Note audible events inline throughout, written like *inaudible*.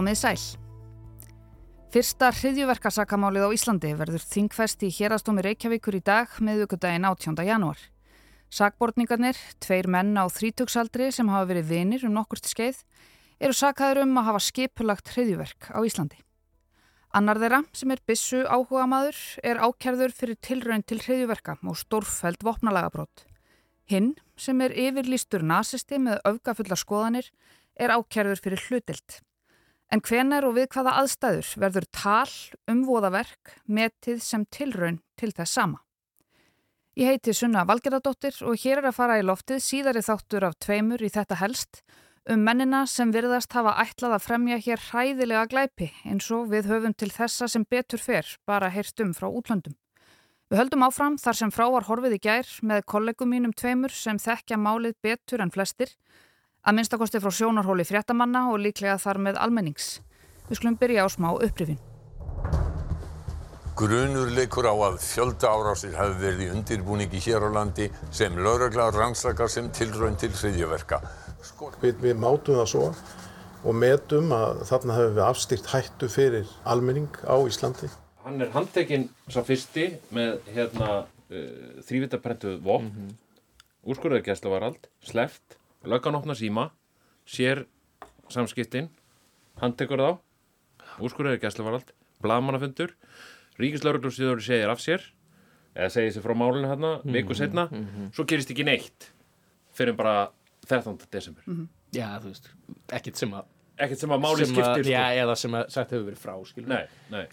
Komið sæl. Fyrsta hriðjuverkasakamálið á Íslandi verður þingfest í hérastómi Reykjavíkur í dag með aukudaginn 18. janúar. Sakbortningarnir, tveir menn á þrítöksaldri sem hafa verið vinir um nokkurt skeið, eru sakaður um að hafa skipulagt hriðjuverk á Íslandi. Annar þeirra, sem er bissu áhuga maður, er ákjærður fyrir tilraun til hriðjuverka og stórfæld vopnalagabrót. Hinn, sem er yfirlýstur nazisti með öfgafullar skoðanir, er ákjærður fyrir hlutild. En hvenar og við hvaða aðstæður verður tal um voðaverk metið sem tilraun til þess sama? Ég heiti Sunna Valgeradóttir og hér er að fara í loftið síðari þáttur af tveimur í þetta helst um mennina sem virðast hafa ætlað að fremja hér hræðilega glæpi eins og við höfum til þessa sem betur fer bara heyrt um frá útlöndum. Við höldum áfram þar sem frá var horfið í gær með kollegum mínum tveimur sem þekkja málið betur en flestir að minnstakosti frá sjónarhóli fréttamanna og líklega þar með almennings. Við skulum byrja á smá upprifin. Grunur leikur á að fjölda árásir hafi verið í undirbúningi hér á landi sem lauraglar rannsakar sem tilraun til hriðjaverka. Við, við mátum það svo og metum að þarna hefur við afstýrt hættu fyrir almenning á Íslandi. Hann er handtekinn sá fyrsti með hérna uh, þrývitaðprentuð vopn, mm -hmm. úrskurðargæsla var allt, sleft, löggan opna síma, sér samskiptin, handtekur þá, úrskurðargæsla var allt, blamanafundur, ríkislauruglústíður segir af sér, eða segir sér frá málinu hérna, mm -hmm. viku setna, mm -hmm. svo gerist ekki neitt fyrir bara 13. desember. Já, þú veist, ekkert sem að Ekkert sem að máli skiptir, að, já, eða sem að sagt hefur verið frá. Nei, nei.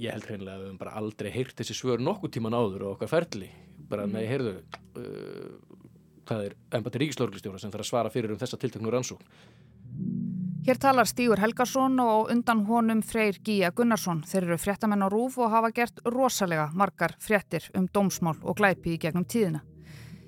Ég- held hreinlega að við höfum bara aldrei heyrt þessi svör nokkuð tíman áður og okkar ferli bara nei, heyrðu uh, það er embati ríkislauglistjóra sem þarf að svara fyrir um þessa tilteknu rannsókn Hér talar Stígur Helgason og undan honum Freyr Gíja Gunnarsson. Þeir eru fréttamenn á rúf og hafa gert rosalega margar fréttir um dómsmál og glæpi í gegnum tíðina.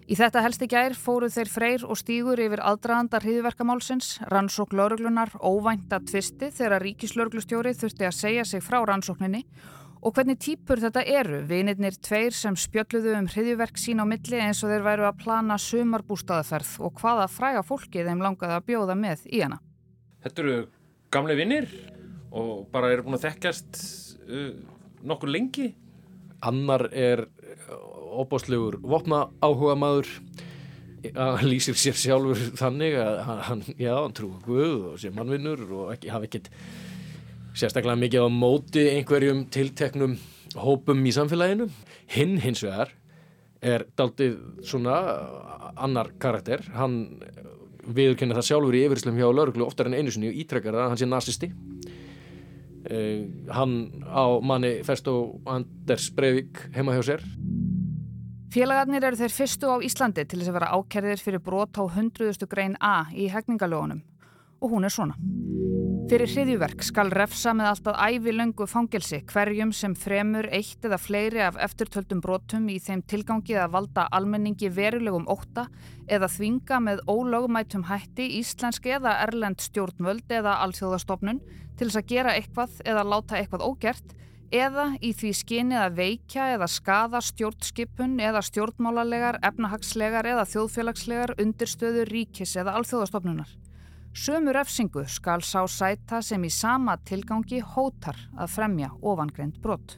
Í þetta helsti gær fóru þeir Freyr og Stígur yfir aðdraðanda hriðverkamálsins, rannsók lauruglunar, óvænta tvisti þegar ríkislauglustjóri þurfti að segja sig frá rannsókninni og hvernig típur þetta eru, vinirnir tveir sem spjölluðu um hriðverk sín á milli eins og þeir væru að plana sumarbústaðaferð og hvaða fræga fólki þeim langaði að bjóða með í hana. Þetta eru gamle vinnir og bara eru búin að þekkjast uh, nokkur lengi. Annar er óbáslegur vopna áhuga maður hann lýsir sér sjálfur þannig að hann, hann, já, hann trúi Guð og sé mannvinnur og ekki, hafa ekkert sérstaklega mikið á móti einhverjum tilteknum hópum í samfélaginu. Hinn hins vegar er daldið svona annar karakter, hann viðurkenna það sjálfur í yfirslum hjá lauruglu oftar en einu sinni og ítrekkar að hann sé nazisti uh, hann á manifesto Anders Breivik heima hjá sér Félagarnir eru þeir fyrstu á Íslandi til þess að vera ákerðir fyrir brot á 100. grein A í hegningalögunum og hún er svona. Fyrir hriðjuverk skal refsa með alltaf ævi löngu fangelsi hverjum sem fremur eitt eða fleiri af eftirtöldum brotum í þeim tilgangi að valda almenningi verulegum ótta eða þvinga með ólögumætum hætti íslensk eða erlend stjórnvöld eða alþjóðastofnun til þess að gera eitthvað eða láta eitthvað ógert eða í því skinið að veikja eða skada stjórnskipun eða stjórnmálalegar, efnahagslegar eða þjóðfélagslegar undirstöður ríkis eða alþjóðastofnunar. Sömu refsingu skal sá sæta sem í sama tilgangi hótar að fremja ofangreind brott.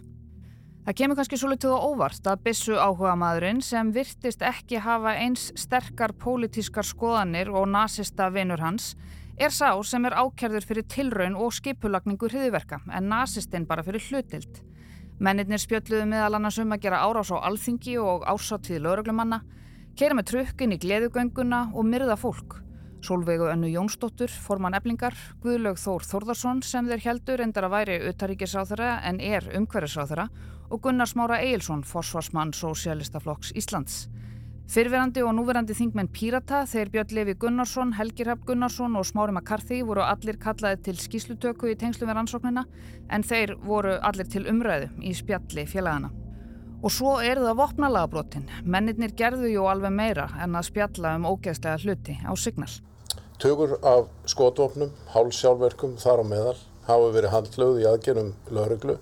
Það kemur kannski svo litið á óvart að bissu áhuga maðurinn sem virtist ekki hafa eins sterkar pólitískar skoðanir og nasista vinur hans er sá sem er ákjærður fyrir tilraun og skipulagningu hriðiverka en nasistinn bara fyrir hlutild. Mennirnir spjöldluðu meðal annars um að gera árás á alþingi og ásáttíð lauruglumanna, keira með trukkin í gleðugönguna og myrða fólk. Solveigu Önnu Jónsdóttur, formann eblingar, Guðlaug Þór Þórðarsson sem þeir heldur endar að væri utaríkisráþara en er umhverfisráþara og Gunnar Smára Egilson, forsvarsmann Sósialistaflokks Íslands. Fyrverandi og núverandi þingmenn Pírata, þeir Björn Levi Gunnarsson, Helgir Hafn Gunnarsson og Smári McCarthy voru allir kallaði til skýslutöku í tengslu við rannsóknina en þeir voru allir til umræðu í spjalli félagana. Og svo eru það vopnalagabrotin. Mennirnir gerðu jú alveg meira en að spjalla um ógeðslega hluti á signal. Tökur af skotvopnum, hálsjálfverkum þar á meðal hafa verið handlögð í aðgerum lauruglu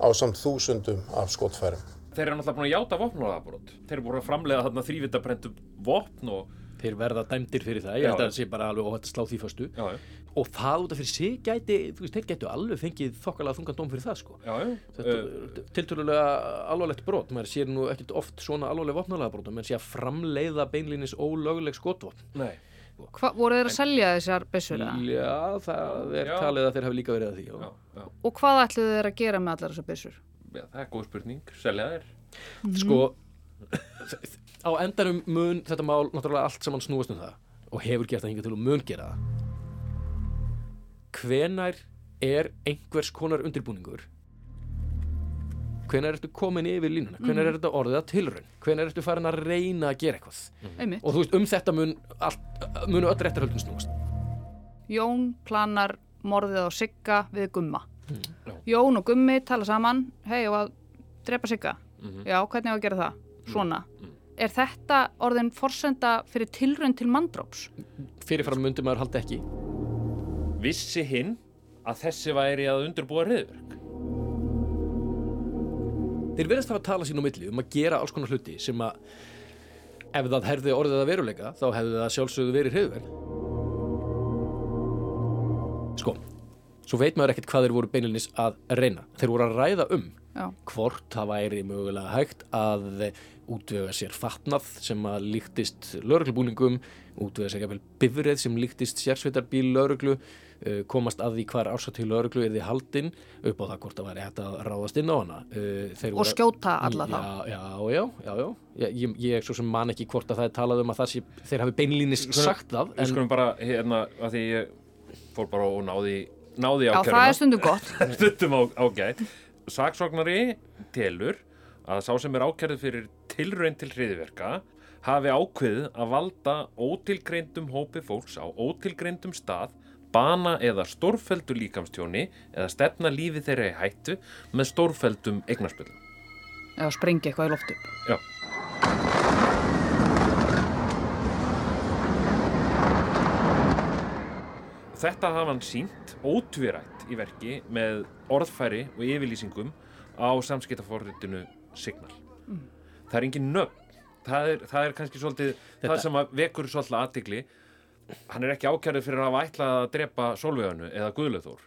á samt þúsundum af skotfærum. Þeir eru náttúrulega búin að játa vopnalagabrót. Þeir eru búin að framlega þarna þrývitaðprentu vopn og þeir verða dæmdir fyrir það, ég held að það sé bara alveg óhætt að slá því föstu. Já, já, og það út af fyrir sig gæti, þú veist, þeir gætu alveg fengið þokkalega þungan dóm fyrir það sko. Já, já. þetta Uh, er tiltölulega alvarlegt brot. Maður sér nú ekkert oft svona alvarleg vopnalega brot menn sé að framleiða beinlínis ólögleg skotvopn. Nei, Hva, voru þeir að selja þessar byssur já, það er Já. talið að þeir hafi líka verið að því já. já, já, Og hvað ætluðu þeir að gera með allar þessar byssur? já, það er góð spurning, selja þér. sko *laughs* á endanum mun þetta mál náttúrulega allt saman snúast um það og hefur gert það hingað til og mun gera það hvenær er einhvers konar undirbúningur hvenær ertu komin yfir línuna hvenær er þetta orðið að tilraun hvenær ertu farin að reyna að gera eitthvað Einmitt. og þú veist um þetta mun allt, munu öll réttarhöldin snúast Jón planar morðið á Sigga við Gumma. Já. Jón og Gummi tala saman, hei, og að drepa Sigga. Já, hvernig á að gera það? Svona. Er þetta orðin forsenda fyrir tilraun til mandróps? fyrirfram myndi maður haldi ekki Vissi hinn að þessi væri að undirbúa reyðverk? Þeir verðast hafa að tala sín á milli um að gera alls konar hluti sem að ef það herði orðið að veruleika þá hefði það sjálfsögðu verið hriðverð sko svo veit maður ekkert hvað þeir voru beinilinis að reyna þeir voru að ræða um Já. hvort það væri mögulega hægt að útvega sér fatnað sem að líktist lauruglubúningum útvega sér bifrið sem líktist sérsveitarbíl lauruglu uh, komast að því hvar ársatíð lauruglu er því haldinn upp á það hvort það væri hægt að ráðast inn á hana uh, þeir Og voru- skjóta alla þá? já, já, já, já, já. Ég, ég, ég svo sem man ekki hvort að það er talað um að það sé, þeir hafi beinlínis sagt það Við skulum bara, hérna, að því ég fór bara og náði, náði Já, ákæruna. það er stundum gott. *laughs* stundum á, ágætt saksóknari telur að sá sem er ákærið fyrir tilraun til hriðverka hafi ákveðið að valda ótilgreindum hópi fólks á ótilgreindum stað bana eða stórfeldu líkamstjóni eða stefna lífi þeirra í hættu með stórfeldum eignarspöldum. Eða sprengi eitthvað í loft upp. Já. Þetta hafa hann sínt ótvirætt í verki með orðfæri og yfirlýsingum á samskiptaforritinu Signal. Það er engin nöfn. Það er, það er kannski svolítið það sem að vekur svolítið aðtigli. Hann er ekki ákjærið fyrir að hafa ætlað að drepa Solveiganu eða Guðlaþór.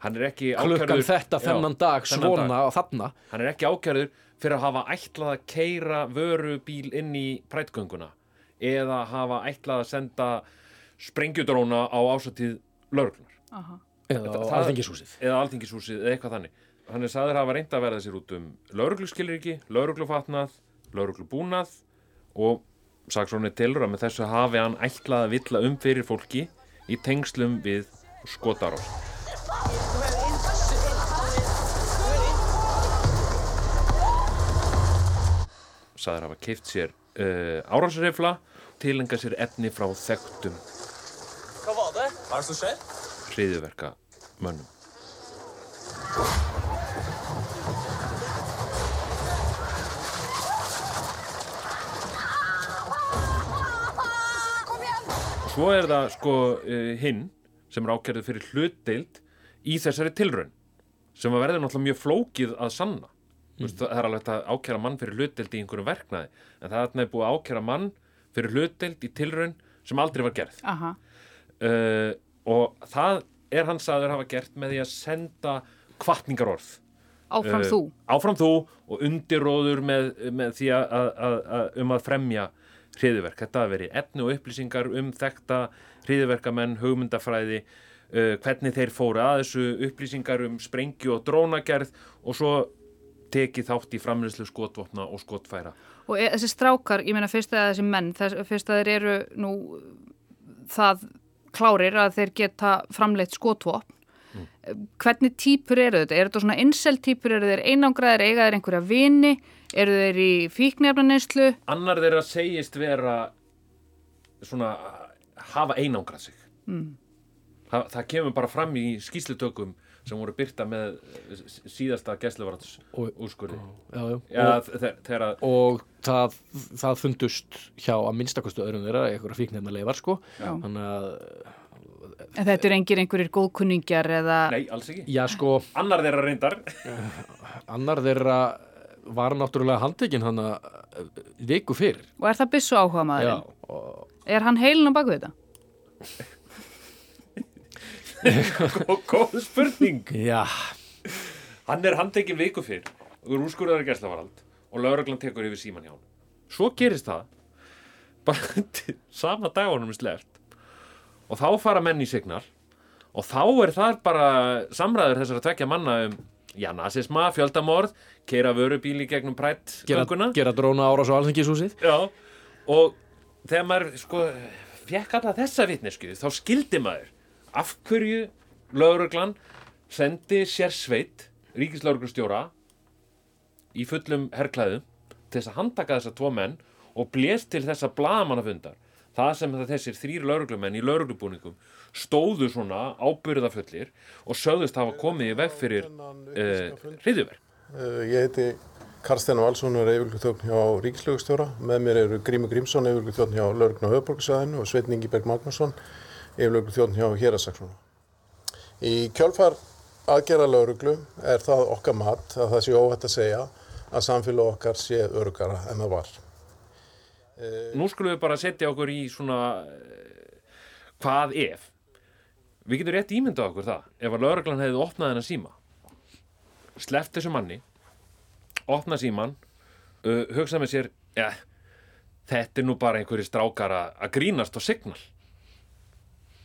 Hann er ekki klukkan ákærður- þetta þennan dag þennan svona dag. og þarna Hann er ekki ákjærður fyrir að hafa ætlað að keira vörubíl inn í prætgönguna eða hafa ætlað að senda sprengjudróna á ásatíð lauruglunar eða alþingishúsið eða alþingishúsið eða eitthvað þannig. Hann er sagður hafa reynd að verða sér út um laurugluskilriki, lauruglufatnað, lauruglubúnað og saksónið telur að með þessu hafi hann ætlað að villa um fyrir fólki í tengslum við skotarás. Sagður hafa keift sér uh, árásreifla, tilenga sér efni frá þekktum Hva var det? Hva er det som skjer? hriðuverka mönnum. Svo er það sko uh, hinn sem er ákjærið fyrir hlutdeild í þessari tilraun sem að verður náttúrulega mjög flókið að sanna. Mm. Veist, það er alveg að ákjæra mann fyrir hlutdeild í einhverju verknaði en það er þarna búið að ákjæra mann fyrir hlutdeild í tilraun sem aldrei var gerð uh, og það er hann sagður hafa gert með því að senda kvartningarorð Áfram Eh, þú. áfram þú og undirróður með, með því að, að, að, að um að fremja hriðuverk. Þetta hafa verið efni og upplýsingar um þekta hriðuverkamenn, hugmyndafræði, uh, hvernig þeir fóru að þessu upplýsingar um sprengju og drónagerð og svo tekið þátt í framleyslu skotvopna og skotfæra. Og e þessi strákar, ég meina fyrst að þessi menn, þess, fyrst að þeir eru nú það klárir að þeir geta framleitt skotvopn. Hvernig típur eru þetta? Er þetta svona incel típur, eru þeir einangraðir, eiga þeir einhverja vini, eru þeir í fíknefnaneyslu? Annar þeirra segist vera svona hafa einangrað sig. Mm. Það, það kemur bara fram í skýslutökum sem voru byrta með síðasta gæsluvarats Og- úrskurði. já, já. Já, og, þegar að og það, það fundust hjá að minnstakostu öðrum þeirra einhverja fíknefna leifar sko Já. þannig að, En þetta eru engir einhverjir góðkunningjar eða... Nei, alls ekki. já sko Annar þeirra reyndar. annar þeirra var náttúrulega handtekinn hann að viku fyrr Og er það byssu áhuga já, maðurinn? og Er hann heilin á baku þetta? góð spurning Já, hann er handtekinn viku fyrr og er úrskurðar í gæslavarald og lauraglan tekur yfir síman hjá hann svo gerist það bara *laughs* sama dag honum er sleft og þá fara menn í signal. Og þá er það bara samræður þessara tvekja manna um já, nazisma, fjöldamorð keira vörubíl í gegnum prætt gera, gera dróna árás á alþingishúsið. Já, og þegar maður sko fekk alla þessa vitnesku þá skildi maður af hverju lauruglan sendi sér sveit ríkislauruglustjóra í fullum herrklæðum til þess að handtaka þessa tvo menn og blés til þessa blaðamannafundar það sem þessir þrýr lauruglumenn í lauruglubúningum stóðu svona ábyrðafullir og sögðust hafa komið í veg fyrir uh, hriðjuverk Uh, Ég heiti Karsten Valsson og er yfirlugþjókn hjá Ríkislögustjóra. Með mér eru Grímur Grímsson, yfirlugþjókn hjá Lörgn og Höfborgsæðinu og Sveitn Ingiberg Magnússon, yfirlugþjókn hjá Hérasaksónu. Í kjölfar aðgera lauruglu er það okkar mat að það sé óhætt að segja að samfélag okkar sé örugara en það var. Nú skulum við bara setja okkur í svona eh, hvað ef við getum rétt ímyndað okkur það ef að lauruglan hefði opnað hennar síma sleppt þessu manni opnað síman uh, hugsað með sér ja, þetta er nú bara einhverju strákar að grínast og signal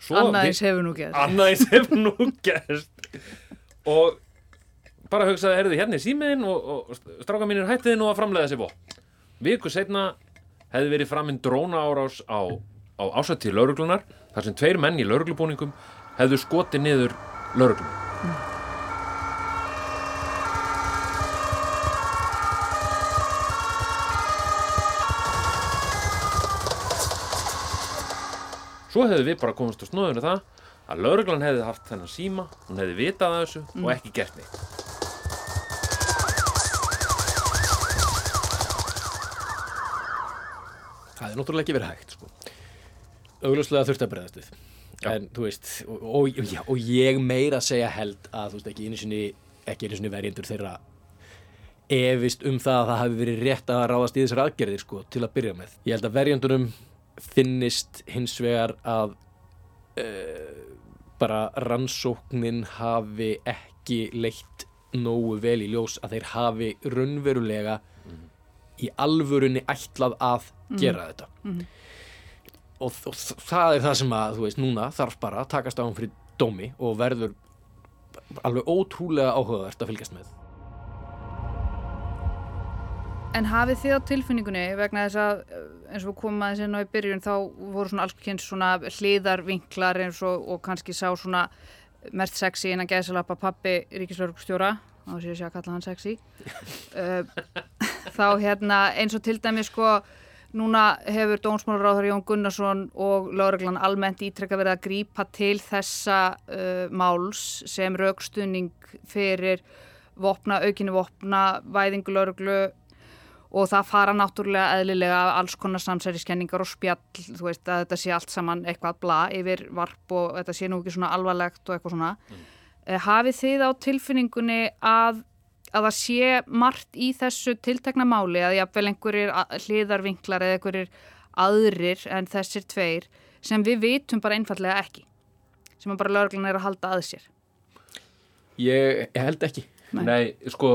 Svo Annaðis hefur nú geð. Annaðis hefur nú gerst og bara hugsaði, herðu, hérna er símiðin og, og stráka mínir hættiði nú að framlega þessi vopn. Viku setna hefði verið framinn dróna árás á, á ásættíð lauruglunar þar sem tveir menn í lauruglubúningum hefðu skotið niður lauruglum. Svo hefði við bara komast á snóðinu það að lauruglan hefði haft þennan síma, hún hefði vitað þessu og ekki gert neitt. Það er náttúrulega ekki verið hægt sko. augljóslega þurfti að breyðast við. En þú veist og, og, já, og ég meira segja held að þú veist ekki einu sinni ekki einu sinni verjendur þeirra efist um það að það hafi verið rétt að ráðast í þessar aðgerðir sko til að byrja með. Ég held að verjendunum finnist hins vegar að uh, bara rannsóknin hafi ekki leitt nógu vel í ljós að þeir hafi raunverulega í alvörunni ætlað að gera þetta. Og, og það er það sem að þú veist núna þarf bara að takast á hann fyrir dómi og verður alveg ótrúlega áhugavert að fylgjast með. En hafið þið á tilfinningunni vegna þess að eh, eins og við komum aðeins inn á í byrjun þá voru svona alls kynns svona hliðarvinklar eins og, og kannski sá svona mest sexy innan gæðsalappa pappi ríkislörgstjóra þá sé ég sé að kalla hann sexy. Uh, *laughs* þá hérna eins og til dæmi sko núna hefur dómsmálaráður Jón Gunnarsson og lögreglan almennt ítrekka verið að grípa til þessa uh, máls sem raukstuðning fyrir vopna, aukinni vopna, væðingu lögreglu og það fara náttúrulega eðlilega alls konar samsæriskenningar og spjall, þú veist að þetta sé allt saman eitthvað bla yfir varp og þetta sé nú ekki svona alvarlegt og eitthvað svona. Mm. Hafið þið á tilfinningunni að, að það sé margt í þessu tiltekna máli að jafnvel einhverjir hliðarvinklar eða einhverjir aðrir en þessir tveir sem við vitum bara einfallega ekki, sem að bara lögreglan er að halda að sér. ég held ekki Nei. Nei, sko,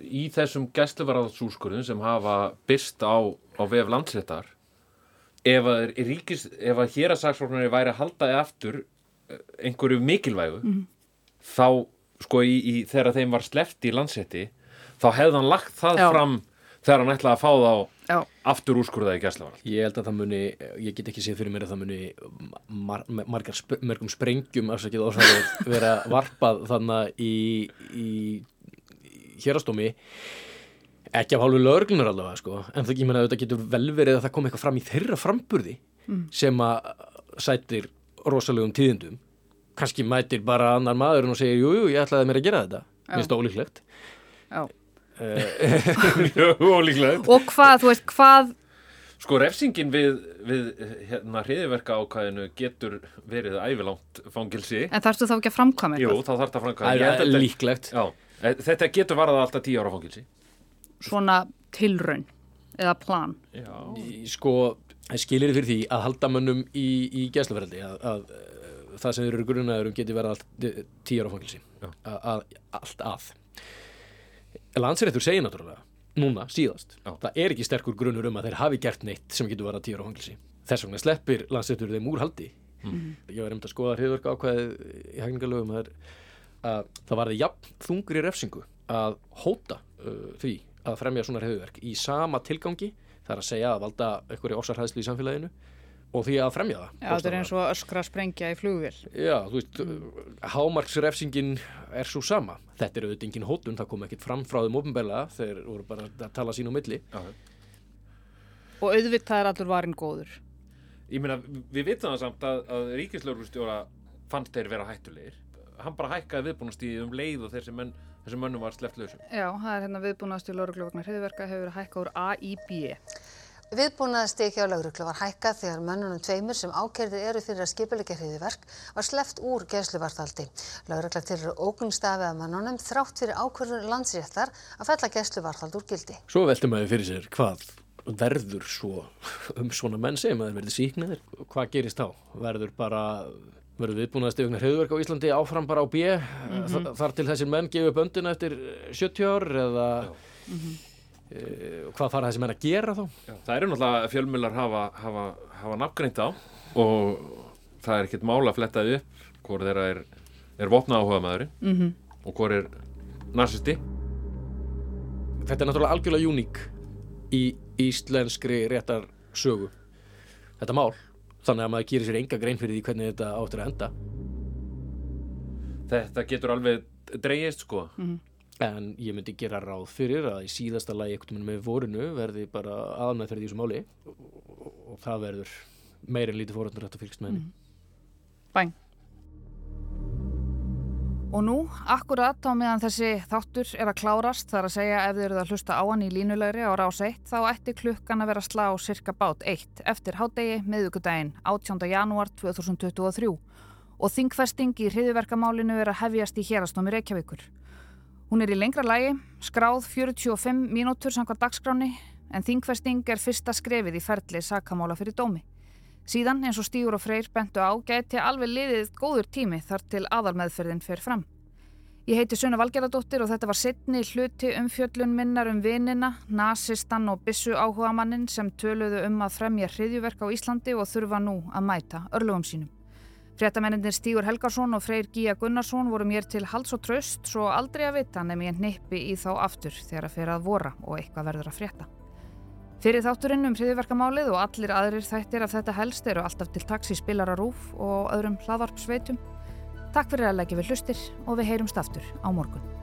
í þessum gæsluvarðarsúskurðum sem hafa byrst á, á vef landsréttar, ef að, ríkis, ef að hérasaksfólknari væri að halda eða aftur eh, einhverju mikilvægu, þá, sko, í, í, þegar þeim var sleppt í landsrétti, þá hefði hann lagt það Já. fram þegar hann ætlaði að fá þá Já. aftur úrskurðaði gæsluvarðal. Ég held að það muni, ég get ekki séð fyrir mér að það muni mar, margar, sp mörgum sprengjum afsakið orðsæður vera varpað þannig í, í, í hérastómi ekki af hálfu lögreglunar allavega sko en það ekki meina að þetta getur vel verið að það kom eitthvað fram í þeirra framburði sem að sætir rosalegum tíðindum kannski mætir bara annar maður og segir jú, jú, ég ætlaði mér að gera þetta minnst ólíklegt Já. *laughs* Mjög ólíklegt. Og hvað, þú veist, hvað Sko, refsingin við, við hérna, hriðiverka ákvæðinu getur verið ævilangt fangilsi. En þarfstu þá ekki að framkvæma Jú, eitthvað? þá þarf þetta framkvæða. það Ég held er þetta- líklegt Já, e, þetta getur varðað alltaf tíu ára fangilsi. Svona tilraun eða plan. Já. Sko, skilir fyrir því að halda mönnum í, í gæsluverðaldi að, að það sem þeir eru grunnaður um geti verið allt tíu ára fangilsi allt að. Landsréttur segir náttúrulega núna síðast, Já. það er ekki sterkur grunnur um að þeir hafi gert neitt sem getur verið að tíu ára fangilsi þess vegna sleppir landsréttur þeim úr haldi. Ég var einmitt að skoða hriðverk ákvæðið í hægningalögum að, að það varði jafn þungri refsingu að hóta uh, því að fremja svona hriðverk í sama tilgangi það er að segja að valda einhverju orsarhæðslu í samfélaginu og því að fremja það Já, þetta er eins og öskra að sprengja í flugvél. Já, þú veist, hámarksrefsingin er svo sama. Þetta er auðvitað engin hótun, það kom ekkit fram frá þeim ofinbeglega, þeir voru bara að tala sín á milli. Og auðvitað er allur varinn góður. Ég meina, við vitum það samt að, að ríkislaugrustjóra fannst þeir vera hættulegir. Hann bara hækkaði viðbúnastíði um leið og þessi, menn, þessi mönnum var sleppt lausum. Já, það er hérna viðbúnaðast í lauruglu vegna hriðverka hefur hækkað úr A í B. Viðbúnaðastig hjá lauruglu var hækkað þegar mönnunum tveimur sem ákerðir eru fyrir að skipulegja hriðiverk var sleppt úr gæsluvartaldi. Laurugla til eru ógunstafi að mönnunum þrátt fyrir ákvörður landsréttar að fella gæsluvartald úr gildi. Svo veltum maður fyrir sér hvað verður svo um svona menn sem að þeir verði síknaðir. Hvað gerist þá? Verður bara, verður viðbúin að stegna hriðverk á Íslandi áfram bara á B, mm þar til þessir menn gefa böndina eftir 70 ár eða e, hvað fara þessir menn að gera þá? Já, það eru náttúrulega fjölmjölar hafa, hafa, hafa nafngreint á og það er ekkert mála að flettaði upp hvort þeirra er, er vopna áhuga maðurinn -hmm. og hvort er narsisti. Þetta er náttúrulega algjörlega uník í íslenskri réttar sögu þetta mál þannig að maður gerir sér enga grein fyrir því hvernig þetta áttur að enda Þetta getur alveg dreigist sko. En ég myndi gera ráð fyrir að í síðasta lagi ekkert með vorinu verði bara aðanæðferði í þessu máli og, og, og það verður meir en lítið fórhundur hægt að fylgst með henni Bæn. Og nú, akkurat á meðan þessi þáttur er að klárast, þar að segja ef þið eruð að hlusta á hann í línulegri á rás 1, þá ætti klukkan að vera slá cirka bát 1 eftir hádegi miðugudaginn 18. janúar 2023 og þingfesting í hriðiverkamálinu er að hefjast í hérastómi Reykjavíkur. Hún er í lengra lægi, skráð 45 mínútur samkvæmt dagskráni, en þingfesting er fyrsta skrefið í ferli sakamála fyrir dómi. Síðan, eins og Stígur og Freyr bentu á, gæti alveg liðið góður tími þar til aðalmeðferðin fer fram. Ég heiti Sunna Valgeradóttir og þetta var sittni hluti um fjöllun minnar um vinina, nasistan og bissu áhugamannin sem töluðu um að fremja hriðjuverk á Íslandi og þurfa nú að mæta örlugum sínum. Fréttamenninir Stígur Helgarsson og Freyr Gíja Gunnarsson voru mér til hals og tröst svo aldrei að vita nefn ég nippi í þá aftur þegar að fer að vora og eitthvað verður að frétta. Fyrir þátturinn um hriðiverkamálið og allir aðrir þættir af þetta helst eru alltaf til taks í spilara rúf og öðrum hlaðvarpsveitum. Takk fyrir að leggja við hlustir og við heyrumst aftur á morgun.